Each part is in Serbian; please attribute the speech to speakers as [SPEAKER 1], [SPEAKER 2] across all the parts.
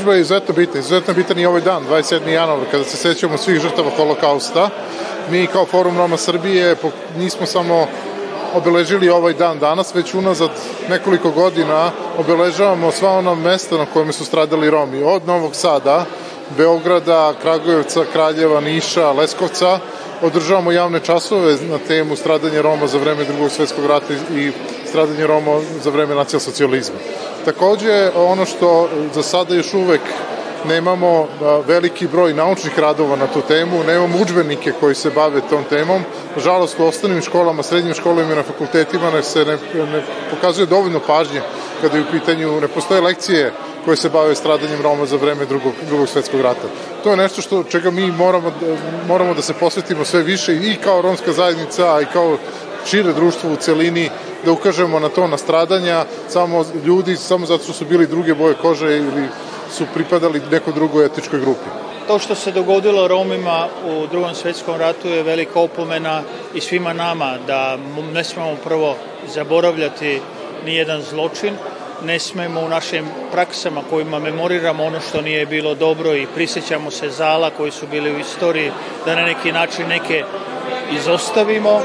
[SPEAKER 1] izložba je izuzetno bitna. Izuzetno bitan i ovaj dan, 27. januar, kada se sećamo svih žrtava holokausta. Mi kao Forum Roma Srbije nismo samo obeležili ovaj dan danas, već unazad nekoliko godina obeležavamo sva ona mesta na kojima su stradali Romi. Od Novog Sada, Beograda, Kragujevca, Kraljeva, Niša, Leskovca, održavamo javne časove na temu stradanje Roma za vreme drugog svetskog rata i stradanje Roma za vreme nacionalsocijalizma. Takođe, ono što za sada još uvek nemamo veliki broj naučnih radova na tu temu, nemamo učbenike koji se bave tom temom. Žalost, u osnovnim školama, srednjim školama i na fakultetima ne se ne, ne pokazuje dovoljno pažnje kada je u pitanju, ne postoje lekcije koje se bave stradanjem Roma za vreme drugog, drugog svetskog rata. To je nešto što čega mi moramo, moramo da se posvetimo sve više i kao romska zajednica, a i kao šire društvo u celini da ukažemo na to, na stradanja samo ljudi, samo zato što su bili druge boje kože ili su pripadali nekoj drugoj etičkoj grupi.
[SPEAKER 2] To što se dogodilo Romima u drugom svetskom ratu je velika opomena i svima nama da ne smemo prvo zaboravljati ni jedan zločin, ne smemo u našim praksama kojima memoriramo ono što nije bilo dobro i prisjećamo se zala koji su bili u istoriji, da na neki način neke izostavimo,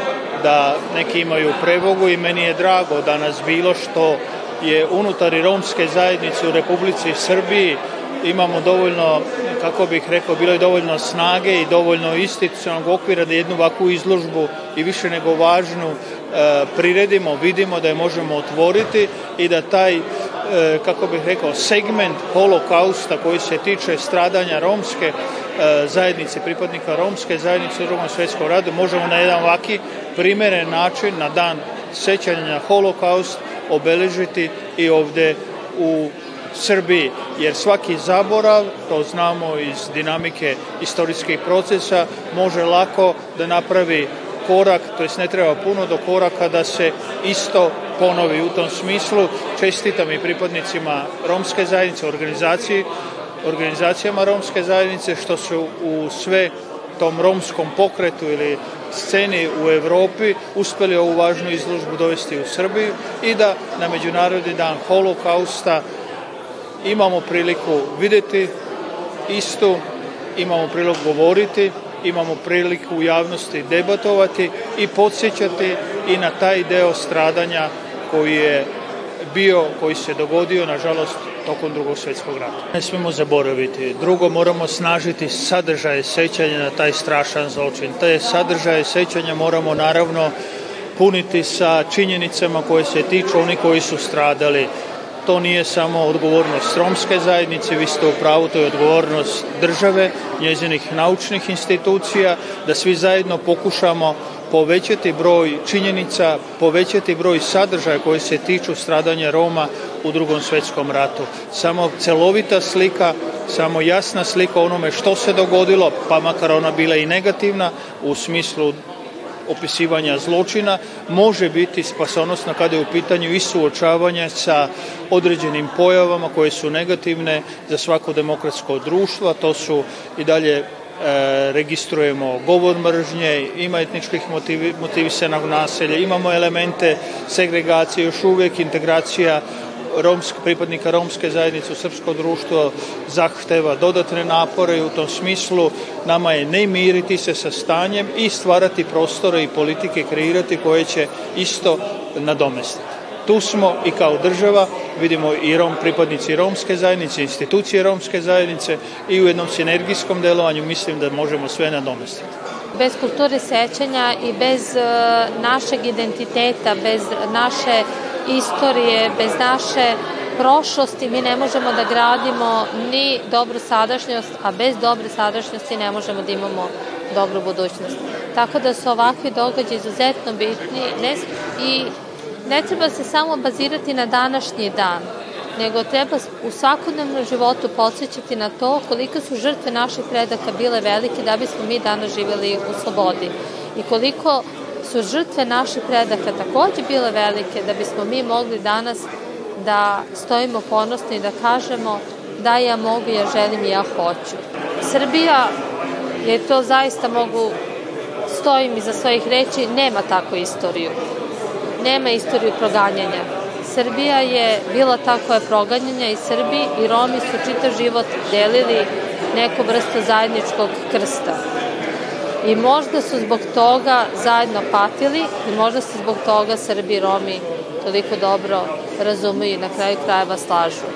[SPEAKER 2] da neki imaju prevogu i meni je drago da nas bilo što je unutar i romske zajednice u Republici Srbiji imamo dovoljno, kako bih rekao, bilo je dovoljno snage i dovoljno institucionalnog okvira da jednu ovakvu izložbu i više nego važnu e, priredimo, vidimo da je možemo otvoriti i da taj, e, kako bih rekao, segment holokausta koji se tiče stradanja romske zajednice, pripadnika romske zajednice u drugom svetskom radu, možemo na jedan ovaki primeren način na dan sećanja na holokaust obeležiti i ovde u Srbiji, jer svaki zaborav, to znamo iz dinamike istorijskih procesa, može lako da napravi korak, to jest ne treba puno do koraka da se isto ponovi u tom smislu. Čestitam i pripadnicima romske zajednice, organizaciji, organizacijama romske zajednice što su u sve tom romskom pokretu ili sceni u Evropi uspeli ovu važnu izložbu dovesti u Srbiju i da na Međunarodni dan holokausta imamo priliku videti istu, imamo priliku govoriti, imamo priliku u javnosti debatovati i podsjećati i na taj deo stradanja koji je bio, koji se dogodio, nažalost, tokom drugog svetskog rata. Ne smemo zaboraviti. Drugo, moramo snažiti sadržaje sećanja na taj strašan zločin. Te sadržaje sećanja moramo naravno puniti sa činjenicama koje se tiču oni koji su stradali. To nije samo odgovornost romske zajednice, vi ste u pravu, to je odgovornost države, njezinih naučnih institucija, da svi zajedno pokušamo povećati broj činjenica, povećati broj sadržaja koji se tiču stradanja Roma u drugom svetskom ratu. Samo celovita slika, samo jasna slika onome što se dogodilo, pa makar ona bila i negativna u smislu opisivanja zločina može biti spasonosna kada je u pitanju i suočavanje sa određenim pojavama koje su negativne za svako demokratsko društvo, to su i dalje registrujemo govor mržnje, ima etničkih motivi, motivisanog naselja, imamo elemente segregacije, još uvijek integracija romsk, pripadnika romske zajednice u srpsko društvo zahteva dodatne napore i u tom smislu nama je ne miriti se sa stanjem i stvarati prostore i politike kreirati koje će isto nadomestiti. Tu smo i kao država, vidimo i rom, pripadnici romske zajednice, institucije romske zajednice i u jednom sinergijskom delovanju mislim da možemo sve nadomestiti.
[SPEAKER 3] Bez kulture sećanja i bez uh, našeg identiteta, bez naše istorije, bez naše prošlosti mi ne možemo da gradimo ni dobru sadašnjost, a bez dobre sadašnjosti ne možemo da imamo dobru budućnost. Tako da su ovakvi događaji izuzetno bitni ne, i ne treba se samo bazirati na današnji dan, nego treba u svakodnevnom životu podsjećati na to koliko su žrtve naših predaka bile velike da bismo mi danas živeli u slobodi i koliko su žrtve naših predaka takođe bile velike da bismo mi mogli danas da stojimo ponosni i da kažemo da ja mogu, ja želim i ja hoću. Srbija je to zaista mogu, stojim iza svojih reči, nema takvu istoriju nema istoriju proganjanja. Srbija je bila ta koja je proganjanja i Srbi i Romi su čitav život delili neku vrstu zajedničkog krsta. I možda su zbog toga zajedno patili i možda se zbog toga Srbi i Romi toliko dobro razumeju i na kraju krajeva slažu.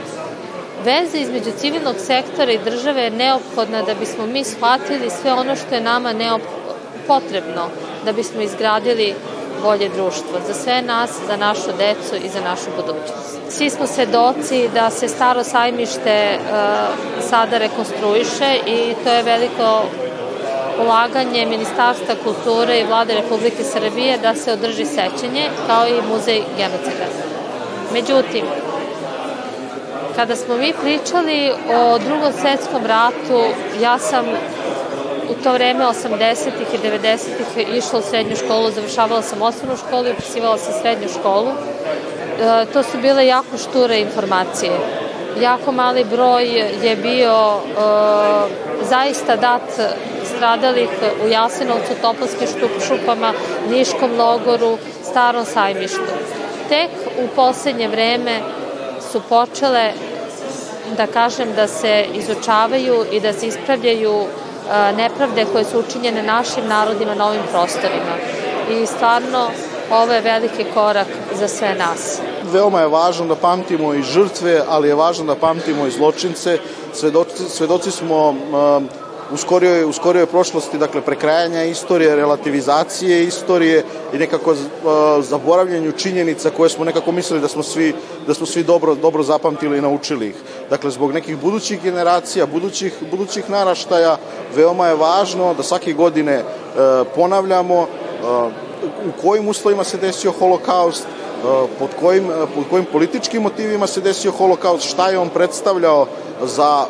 [SPEAKER 3] Veza između civilnog sektora i države je neophodna da bismo mi shvatili sve ono što je nama potrebno da bismo izgradili bolje društvo za sve nas, za našu decu i za našu budućnost. Svi smo svedoci da se staro sajmište uh, sada rekonstruiše i to je veliko ulaganje Ministarstva kulture i vlade Republike Srbije da se održi sećanje kao i muzej genocida. Međutim, kada smo mi pričali o drugom svetskom ratu, ja sam u to vreme 80-ih i 90-ih išla u srednju školu, završavala sam osnovnu školu i upisivala sam srednju školu. E, to su bile jako šture informacije. Jako mali broj je bio e, zaista dat stradalih u Jasenovcu, Topolskim šupama, Niškom logoru, Starom sajmištu. Tek u poslednje vreme su počele da kažem da se izučavaju i da se ispravljaju nepravde koje su učinjene našim narodima na ovim prostorima. I stvarno ovo je veliki korak za sve nas.
[SPEAKER 4] Veoma je važno da pamtimo i žrtve, ali je važno da pamtimo i zločince. Svedoci, svedoci smo u skorijoj, u skorijoj prošlosti, dakle, prekrajanja istorije, relativizacije istorije i nekako uh, zaboravljanju činjenica koje smo nekako mislili da smo svi, da smo svi dobro, dobro zapamtili i naučili ih. Dakle, zbog nekih budućih generacija, budućih, budućih naraštaja, veoma je važno da svake godine uh, ponavljamo uh, u kojim uslovima se desio holokaust, pod kojim, pod kojim političkim motivima se desio holokaust, šta je on predstavljao za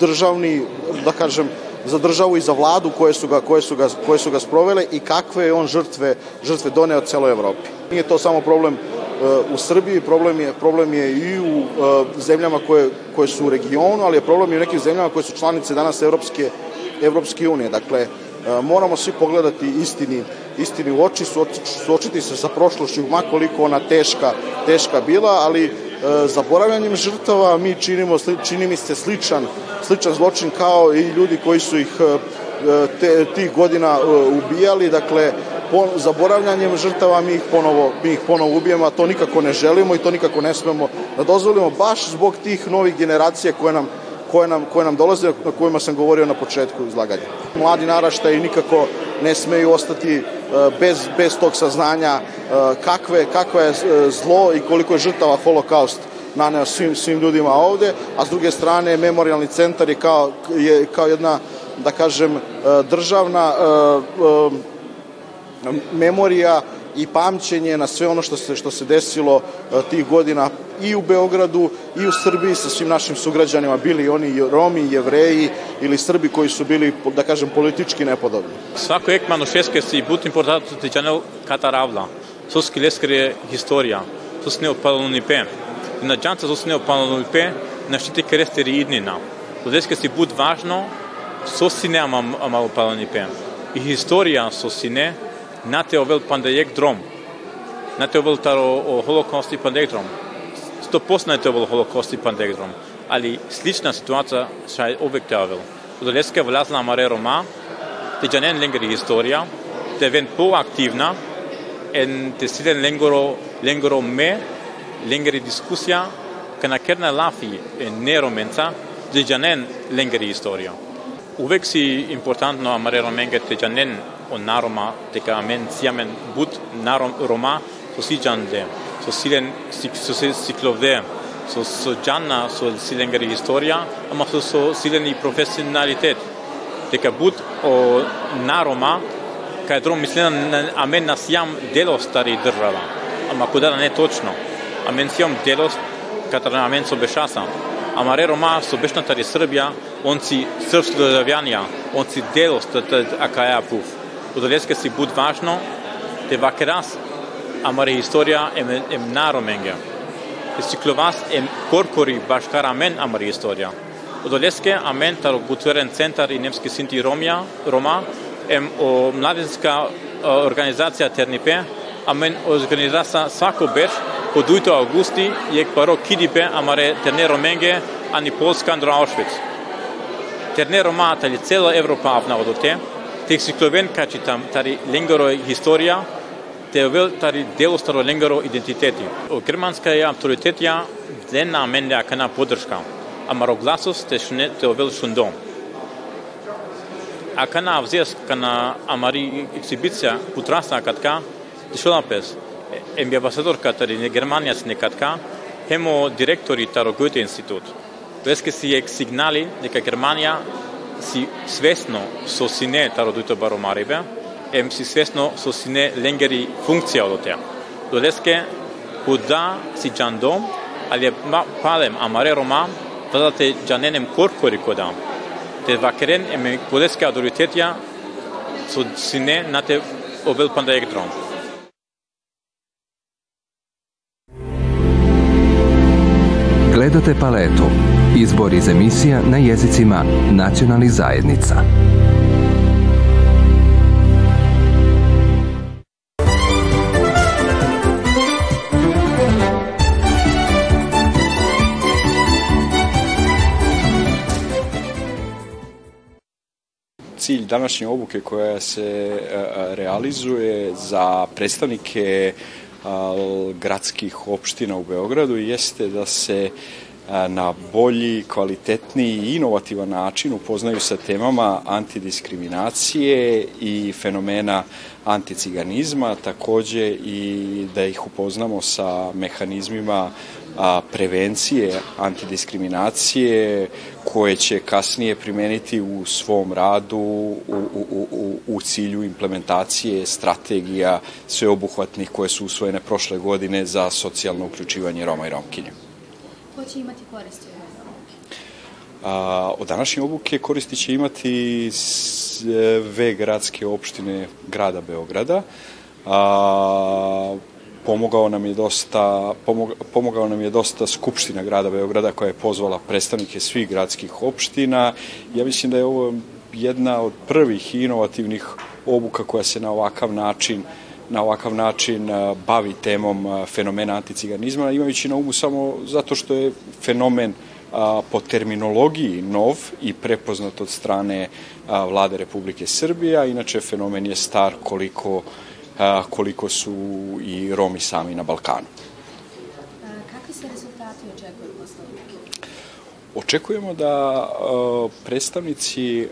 [SPEAKER 4] državni, da kažem, za državu i za vladu koje su ga, koje su ga, koje su ga sprovele i kakve je on žrtve, žrtve doneo celoj Evropi. Nije to samo problem uh, u Srbiji, problem je, problem je i u uh, zemljama koje, koje su u regionu, ali je problem i u nekim zemljama koje su članice danas Evropske, Evropske unije. Dakle, uh, moramo svi pogledati istini, istini u oči, suočiti se sa prošlošću, makoliko ona teška, teška bila, ali zaboravljanjem žrtava mi činimo, čini mi se sličan, sličan zločin kao i ljudi koji su ih e, te, tih godina e, ubijali, dakle po, zaboravljanjem žrtava mi ih ponovo, mi ih ponovo ubijemo, a to nikako ne želimo i to nikako ne smemo da dozvolimo baš zbog tih novih generacija koje nam koje nam, koje nam dolaze, na kojima sam govorio na početku izlaganja. Mladi naraštaji nikako ne smeju ostati e, bez, bez tog saznanja kakve, kakva je zlo i koliko je žrtava holokaust naneo svim, svim ljudima ovde, a s druge strane memorialni centar je kao, je kao jedna, da kažem, e, državna e, e, memorija i pamćenje na sve ono što se, što se desilo tih godina i u Beogradu i u Srbiji sa svim našim sugrađanima, bili oni Romi, Jevreji ili Srbi koji su bili, da kažem, politički nepodobni.
[SPEAKER 5] Svako ekmano šeske si butim portato ti čanel kataravla. Soski leskre historija. Sos ne opaloni pem И Наджанца со сне опаналупе на штите крестери иднина. Одеска си буд важно со сине ама мало. И историја со сине на теовел пандајек дром. На теовел таро о Холокост и пандајек дром. Сто посна е теовел Холокост и пандајек дром. Али слична ситуација шај овек теовел. Одеска влязла Маре Рома, те ќе не ленгери историја, те вен поактивна, en te silen ленгоро ленгоро ме längre diskussion лафи е Lafi en neromenta de janen längre historia. Uvek si importantno amarero menge te janen o naroma te ka men siamen but narom roma so si jande so silen so se siklovde so so janna so silengeri historia ama so so и професионалитет, дека бут о нарома кај дром мислена на амен на сјам дел стари држава ама куда не точно a mențion delos că tratament sub beșasa. Amare Roma sub beșnătari Srbia, onci srpsko državljanja, onci delos a kaja puf. Udaleske si bud važno, te va keras, amare istoria em, em naromenga. Ciclovas em corpori bașcara men amare istoria. Udaleske amen tar buteren центар и немски Синти Ромија, Рома, е o mladinska organizacija Тернипе amen organizacija svako beš, Poduito Augusti je paro kidipe amare ternero menge ani Polska andro Auschwitz. Ternero ma tali cela Evropa avna odote, tek sikloven kači tam tari lengoro historija, te vel tari delostaro lengoro identiteti. O germanska je autoritetja dena mende akana podrška, amaro glasos te šne te vel šundom. Akana vzes kana amari eksibicija putrasa katka, Шунапес, да еми амбасадорката на Германија синдикатка, хемо директори таро гојте институт. Тоест ке си ек сигнали дека Германија си свесно со сине Тарогојте баромарибе, ем си свесно со сине ленгери функција од тоа. Тоест ке куда си джандом, али палем амаре рома, вазате джаненем коркори кодам. Те вакерен еме кодеска авторитетија со сине на те обел пандајек дрон.
[SPEAKER 6] Gledate paletu. Izbor iz emisija na jezicima nacionalnih zajednica.
[SPEAKER 7] cilj današnje obuke koja se realizuje za predstavnike gradskih opština u Beogradu jeste da se na bolji, kvalitetniji i inovativan način upoznaju sa temama antidiskriminacije i fenomena anticiganizma, takođe i da ih upoznamo sa mehanizmima prevencije antidiskriminacije koje će kasnije primeniti u svom radu u, u, u, cilju implementacije strategija sveobuhvatnih koje su usvojene prošle godine za socijalno uključivanje Roma i Romkinja.
[SPEAKER 8] Ko će imati koristi od
[SPEAKER 7] A, od današnje obuke koristi će imati sve gradske opštine grada Beograda. A, pomogao nam je dosta pomogao nam je dosta skupština grada Beograda koja je pozvala predstavnike svih gradskih opština. Ja mislim da je ovo jedna od prvih inovativnih obuka koja se na ovakav način na ovakav način bavi temom fenomena anticiganizma, imajući na umu samo zato što je fenomen po terminologiji nov i prepoznat od strane vlade Republike Srbije, inače fenomen je star koliko koliko su i Romi sami na Balkanu. Očekujemo da predstavnici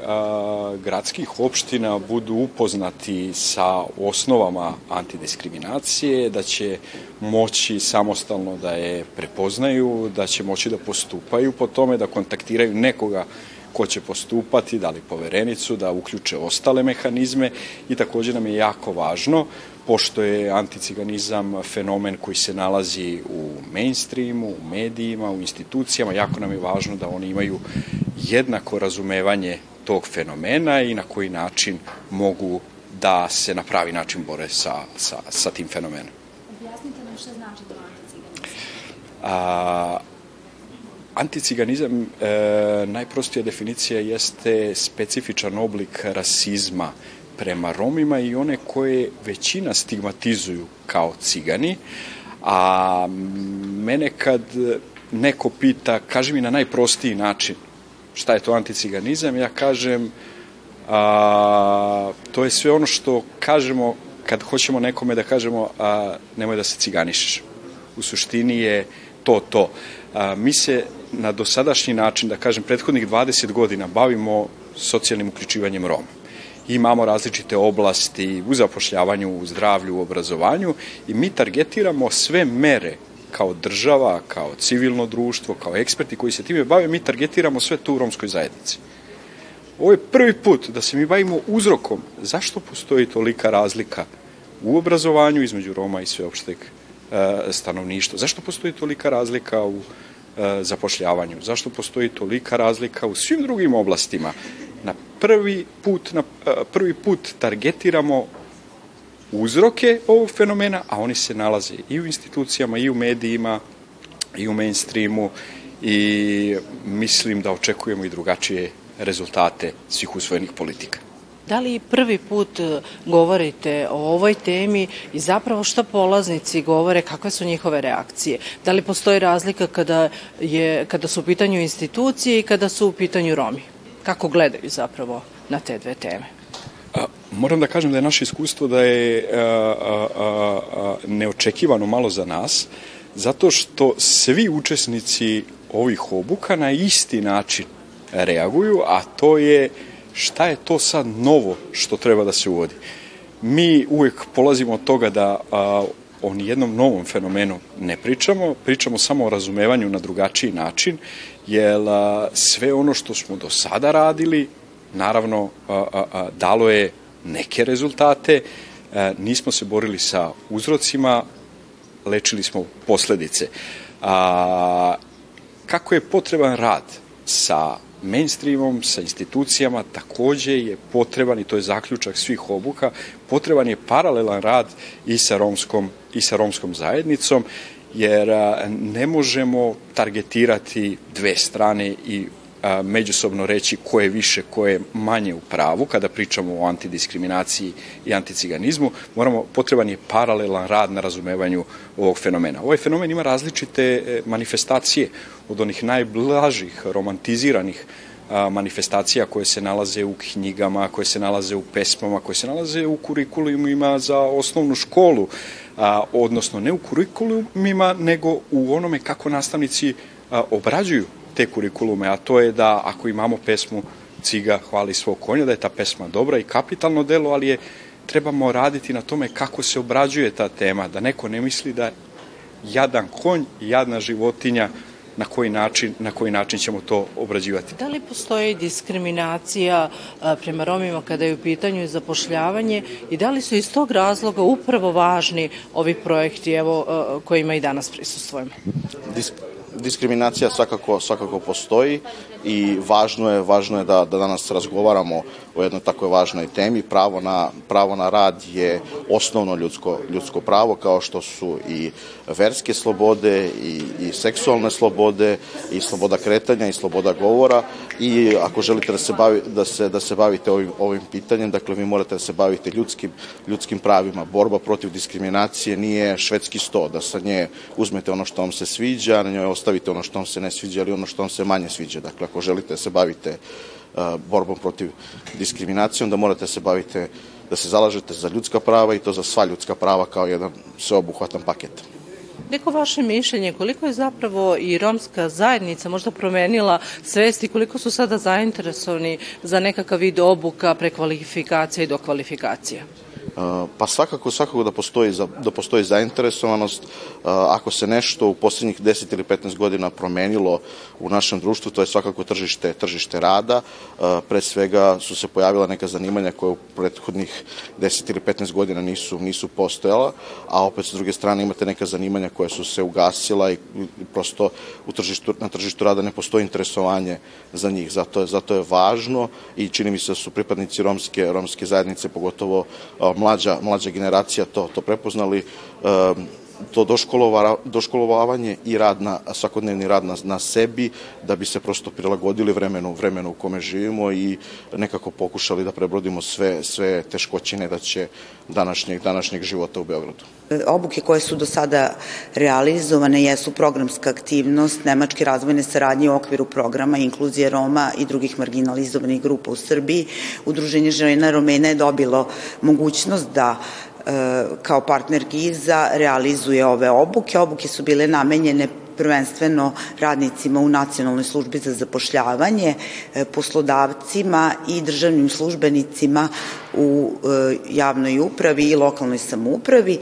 [SPEAKER 7] gradskih opština budu upoznati sa osnovama antidiskriminacije, da će moći samostalno da je prepoznaju, da će moći da postupaju po tome, da kontaktiraju nekoga ko će postupati, da li poverenicu, da uključe ostale mehanizme i takođe nam je jako važno, pošto je anticiganizam fenomen koji se nalazi u mainstreamu, u medijima, u institucijama, jako nam je važno da oni imaju jednako razumevanje tog fenomena i na koji način mogu da se na pravi način bore sa, sa, sa tim fenomenom.
[SPEAKER 8] Objasnite nam šta znači to anticiganizam.
[SPEAKER 7] A, Anticiganizam, e, najprostija definicija jeste specifičan oblik rasizma prema Romima i one koje većina stigmatizuju kao cigani, a mene kad neko pita, kaži mi na najprostiji način šta je to anticiganizam, ja kažem a, to je sve ono što kažemo kad hoćemo nekome da kažemo a, nemoj da se ciganišeš. U suštini je to to. A, mi se na dosadašnji način, da kažem, prethodnih 20 godina bavimo socijalnim uključivanjem Roma. Imamo različite oblasti u zapošljavanju, u zdravlju, u obrazovanju i mi targetiramo sve mere kao država, kao civilno društvo, kao eksperti koji se time bave, mi targetiramo sve to u romskoj zajednici. Ovo je prvi put da se mi bavimo uzrokom zašto postoji tolika razlika u obrazovanju između Roma i sveopšteg e, stanovništva. Zašto postoji tolika razlika u zapošljavanju. Zašto postoji tolika razlika u svim drugim oblastima? Na prvi put, na e, prvi put targetiramo uzroke ovog fenomena, a oni se nalaze i u institucijama, i u medijima, i u mainstreamu i mislim da očekujemo i drugačije rezultate svih usvojenih politika.
[SPEAKER 9] Da li prvi put e, govorite o ovoj temi i zapravo šta polaznici govore, kakve su njihove reakcije? Da li postoji razlika kada, je, kada su u pitanju institucije i kada su u pitanju Romi? Kako gledaju zapravo na te dve teme?
[SPEAKER 7] Moram da kažem da je naše iskustvo da je a, a, neočekivano malo za nas, zato što svi učesnici ovih obuka na isti način reaguju, a to je šta je to sad novo što treba da se uvodi. Mi uvek polazimo od toga da a, o nijednom novom fenomenu ne pričamo, pričamo samo o razumevanju na drugačiji način, jer a, sve ono što smo do sada radili, naravno, a, a, a, dalo je neke rezultate, a, nismo se borili sa uzrocima, lečili smo posledice. A, kako je potreban rad sa mainstreamom, sa institucijama, takođe je potreban, i to je zaključak svih obuka, potreban je paralelan rad i sa romskom, i sa romskom zajednicom, jer ne možemo targetirati dve strane i a, međusobno reći ko je više, ko je manje u pravu kada pričamo o antidiskriminaciji i anticiganizmu, moramo, potreban je paralelan rad na razumevanju ovog fenomena. Ovaj fenomen ima različite e, manifestacije, od onih najblažih, romantiziranih manifestacija koje se nalaze u knjigama, koje se nalaze u pesmama, koje se nalaze u kurikulumima za osnovnu školu, a, odnosno ne u kurikulumima, nego u onome kako nastavnici obrađuju te kurikulume, a to je da ako imamo pesmu Ciga hvali svog konja, da je ta pesma dobra i kapitalno delo, ali je trebamo raditi na tome kako se obrađuje ta tema, da neko ne misli da jadan konj i jadna životinja na koji način, na koji način ćemo to obrađivati.
[SPEAKER 9] Da li postoji diskriminacija prema Romima kada je u pitanju zapošljavanje i da li su iz tog razloga upravo važni ovi projekti evo, kojima i danas prisustvujemo?
[SPEAKER 4] Disk diskriminacija svakako, svakako postoji i važno je, važno je da, da danas razgovaramo o jednoj takoj važnoj temi. Pravo na, pravo na rad je osnovno ljudsko, ljudsko pravo, kao što su i verske slobode i, i seksualne slobode i sloboda kretanja i sloboda govora i ako želite da se, bavi, da se, da se bavite ovim, ovim pitanjem, dakle vi morate da se bavite ljudskim, ljudskim pravima. Borba protiv diskriminacije nije švedski sto, da sa nje uzmete ono što vam se sviđa, na njoj ostavite ono što vam se ne sviđa ili ono što vam se manje sviđa. Dakle, ako želite da se bavite borbom protiv diskriminacije, onda morate da se bavite da se zalažete za ljudska prava i to za sva ljudska prava kao jedan sveobuhvatan paket.
[SPEAKER 9] Neko vaše mišljenje, koliko je zapravo i romska zajednica možda promenila svesti, koliko su sada zainteresovani za nekakav vid obuka, prekvalifikacija i dokvalifikacija?
[SPEAKER 4] Pa svakako, svakako da postoji, da postoji zainteresovanost. Ako se nešto u poslednjih 10 ili 15 godina promenilo u našem društvu, to je svakako tržište, tržište rada. Pre svega su se pojavila neka zanimanja koje u prethodnih 10 ili 15 godina nisu, nisu postojala, a opet s druge strane imate neka zanimanja koja su se ugasila i prosto u tržištu, na tržištu rada ne postoji interesovanje za njih. Zato je, zato je važno i čini mi se da su pripadnici romske, romske zajednice, pogotovo mlađa, mlađa generacija to, to prepoznali, to doškolova, doškolovavanje i rad na, svakodnevni rad na, na sebi, da bi se prosto prilagodili vremenu, vremenu u kome živimo i nekako pokušali da prebrodimo sve, sve teškoćine da će današnjeg, današnjeg života u Beogradu.
[SPEAKER 10] Obuke koje su do sada realizovane jesu programska aktivnost Nemačke razvojne saradnje u okviru programa Inkluzije Roma i drugih marginalizovanih grupa u Srbiji. Udruženje žena Romena je dobilo mogućnost da kao partner GIZA realizuje ove obuke. Obuke su bile namenjene prvenstveno radnicima u Nacionalnoj službi za zapošljavanje, poslodavcima i državnim službenicima u javnoj upravi i lokalnoj samoupravi.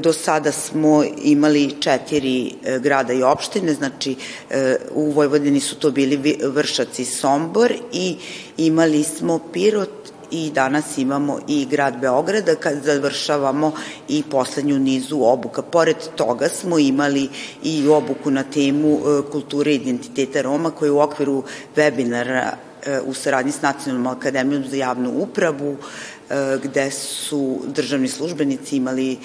[SPEAKER 10] Do sada smo imali četiri grada i opštine, znači u Vojvodini su to bili Vršac i Sombor i imali smo Pirot, i danas imamo i grad Beograda kad završavamo i poslednju nizu obuka. Pored toga smo imali i obuku na temu kulture i identiteta Roma koji u okviru webinara u saradnji s Nacionalnom akademijom za javnu upravu gde su državni službenici imali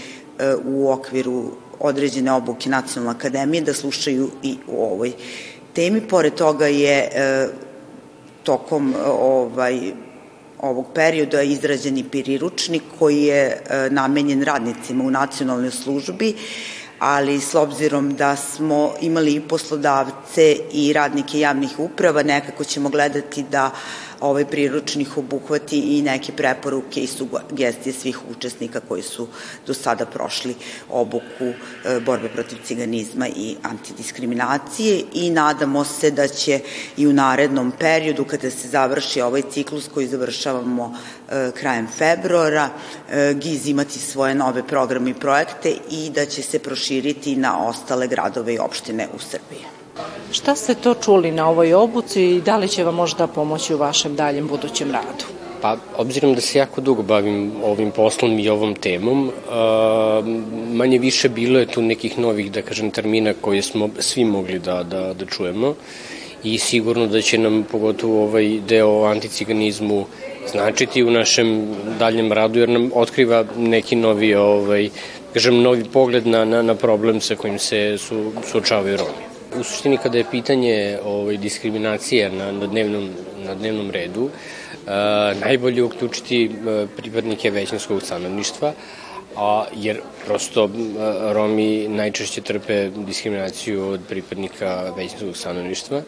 [SPEAKER 10] u okviru određene obuke Nacionalne akademije da slušaju i u ovoj temi. Pored toga je tokom ovaj ovog perioda izrađen i priručnik koji je e, namenjen radnicima u nacionalnoj službi, ali s obzirom da smo imali i poslodavce i radnike javnih uprava, nekako ćemo gledati da ovaj priručnik obuhvati i neke preporuke i sugestije svih učesnika koji su do sada prošli obuku e, borbe protiv ciganizma i antidiskriminacije i nadamo se da će i u narednom periodu kada se završi ovaj ciklus koji završavamo e, krajem februara e, GIZ imati svoje nove programe i projekte i da će se proširiti na ostale gradove i opštine u Srbiji.
[SPEAKER 9] Šta ste to čuli na ovoj obuci i da li će vam možda pomoći u vašem daljem budućem radu?
[SPEAKER 11] Pa, obzirom da se jako dugo bavim ovim poslom i ovom temom, uh, manje više bilo je tu nekih novih, da kažem, termina koje smo svi mogli da, da, da čujemo i sigurno da će nam pogotovo ovaj deo o anticiganizmu značiti u našem daljem radu jer nam otkriva neki novi ovaj kažem novi pogled na na na problem sa kojim se su suočavaju Romi. U suštini kada je pitanje ovaj, diskriminacije na, na, dnevnom, na dnevnom redu, a, najbolje uključiti a, pripadnike većinskog stanovništva, a, jer prosto a, Romi najčešće trpe diskriminaciju od pripadnika većinskog stanovništva,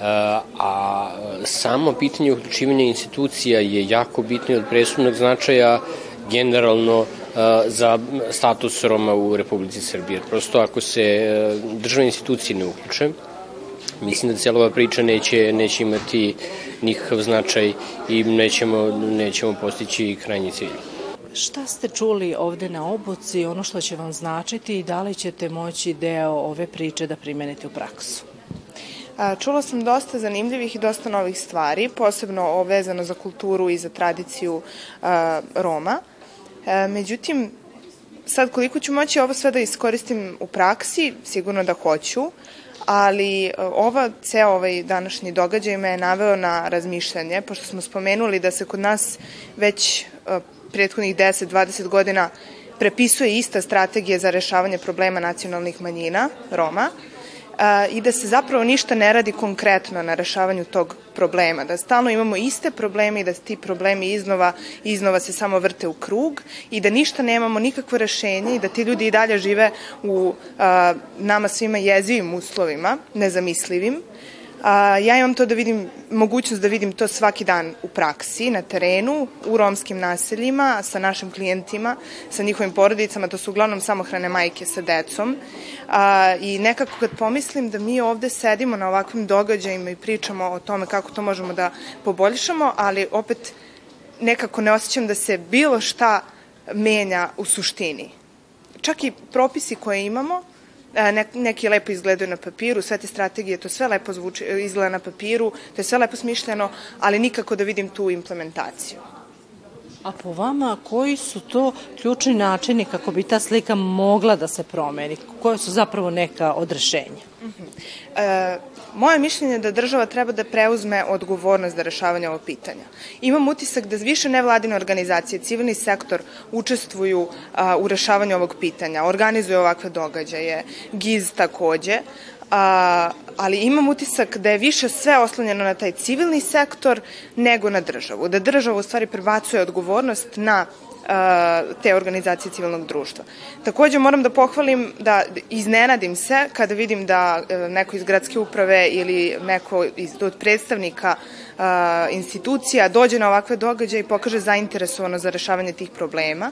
[SPEAKER 11] a, a samo pitanje uključivanja institucija je jako bitno i od presudnog značaja generalno za status Roma u Republici Srbije. Prosto ako se e, državne institucije ne uključe, mislim da cijela ova priča neće, neće imati nikakav značaj i nećemo, nećemo postići krajnji cilj.
[SPEAKER 9] Šta ste čuli ovde na obuci, ono što će vam značiti i da li ćete moći deo ove priče da primenite u praksu?
[SPEAKER 12] Čula sam dosta zanimljivih i dosta novih stvari, posebno vezano za kulturu i za tradiciju Roma. E, međutim, sad koliko ću moći ovo sve da iskoristim u praksi, sigurno da hoću, ali e, ova, ceo ovaj današnji događaj me je naveo na razmišljanje, pošto smo spomenuli da se kod nas već e, prethodnih 10-20 godina prepisuje ista strategija za rešavanje problema nacionalnih manjina, Roma, i da se zapravo ništa ne radi konkretno na rešavanju tog problema, da stalno imamo iste probleme i da ti problemi iznova, iznova se samo vrte u krug i da ništa nemamo, nikakvo rešenje i da ti ljudi i dalje žive u a, nama svima jezivim uslovima, nezamislivim. A, ja imam to da vidim, mogućnost da vidim to svaki dan u praksi, na terenu, u romskim naseljima, sa našim klijentima, sa njihovim porodicama, to su uglavnom samohrane majke sa decom. A, I nekako kad pomislim da mi ovde sedimo na ovakvim događajima i pričamo o tome kako to možemo da poboljšamo, ali opet nekako ne osjećam da se bilo šta menja u suštini. Čak i propisi koje imamo, neki lepo izgledaju na papiru, sve te strategije, to sve lepo zvuči, izgleda na papiru, to je sve lepo smišljeno, ali nikako da vidim tu implementaciju.
[SPEAKER 9] A po vama, koji su to ključni načini kako bi ta slika mogla da se promeni? Koje su zapravo neka odrešenja? Uh
[SPEAKER 12] e, moje mišljenje je da država treba da preuzme odgovornost za rešavanje ovog pitanja. Imam utisak da više nevladine organizacije, civilni sektor učestvuju a, u rešavanju ovog pitanja, organizuju ovakve događaje, GIZ takođe, a, ali imam utisak da je više sve oslonjeno na taj civilni sektor nego na državu. Da država u stvari prebacuje odgovornost na te organizacije civilnog društva. Takođe moram da pohvalim da iznenadim se kada vidim da e, neko iz gradske uprave ili neko iz, od predstavnika institucija dođe na ovakve događaje i pokaže zainteresovano za rešavanje tih problema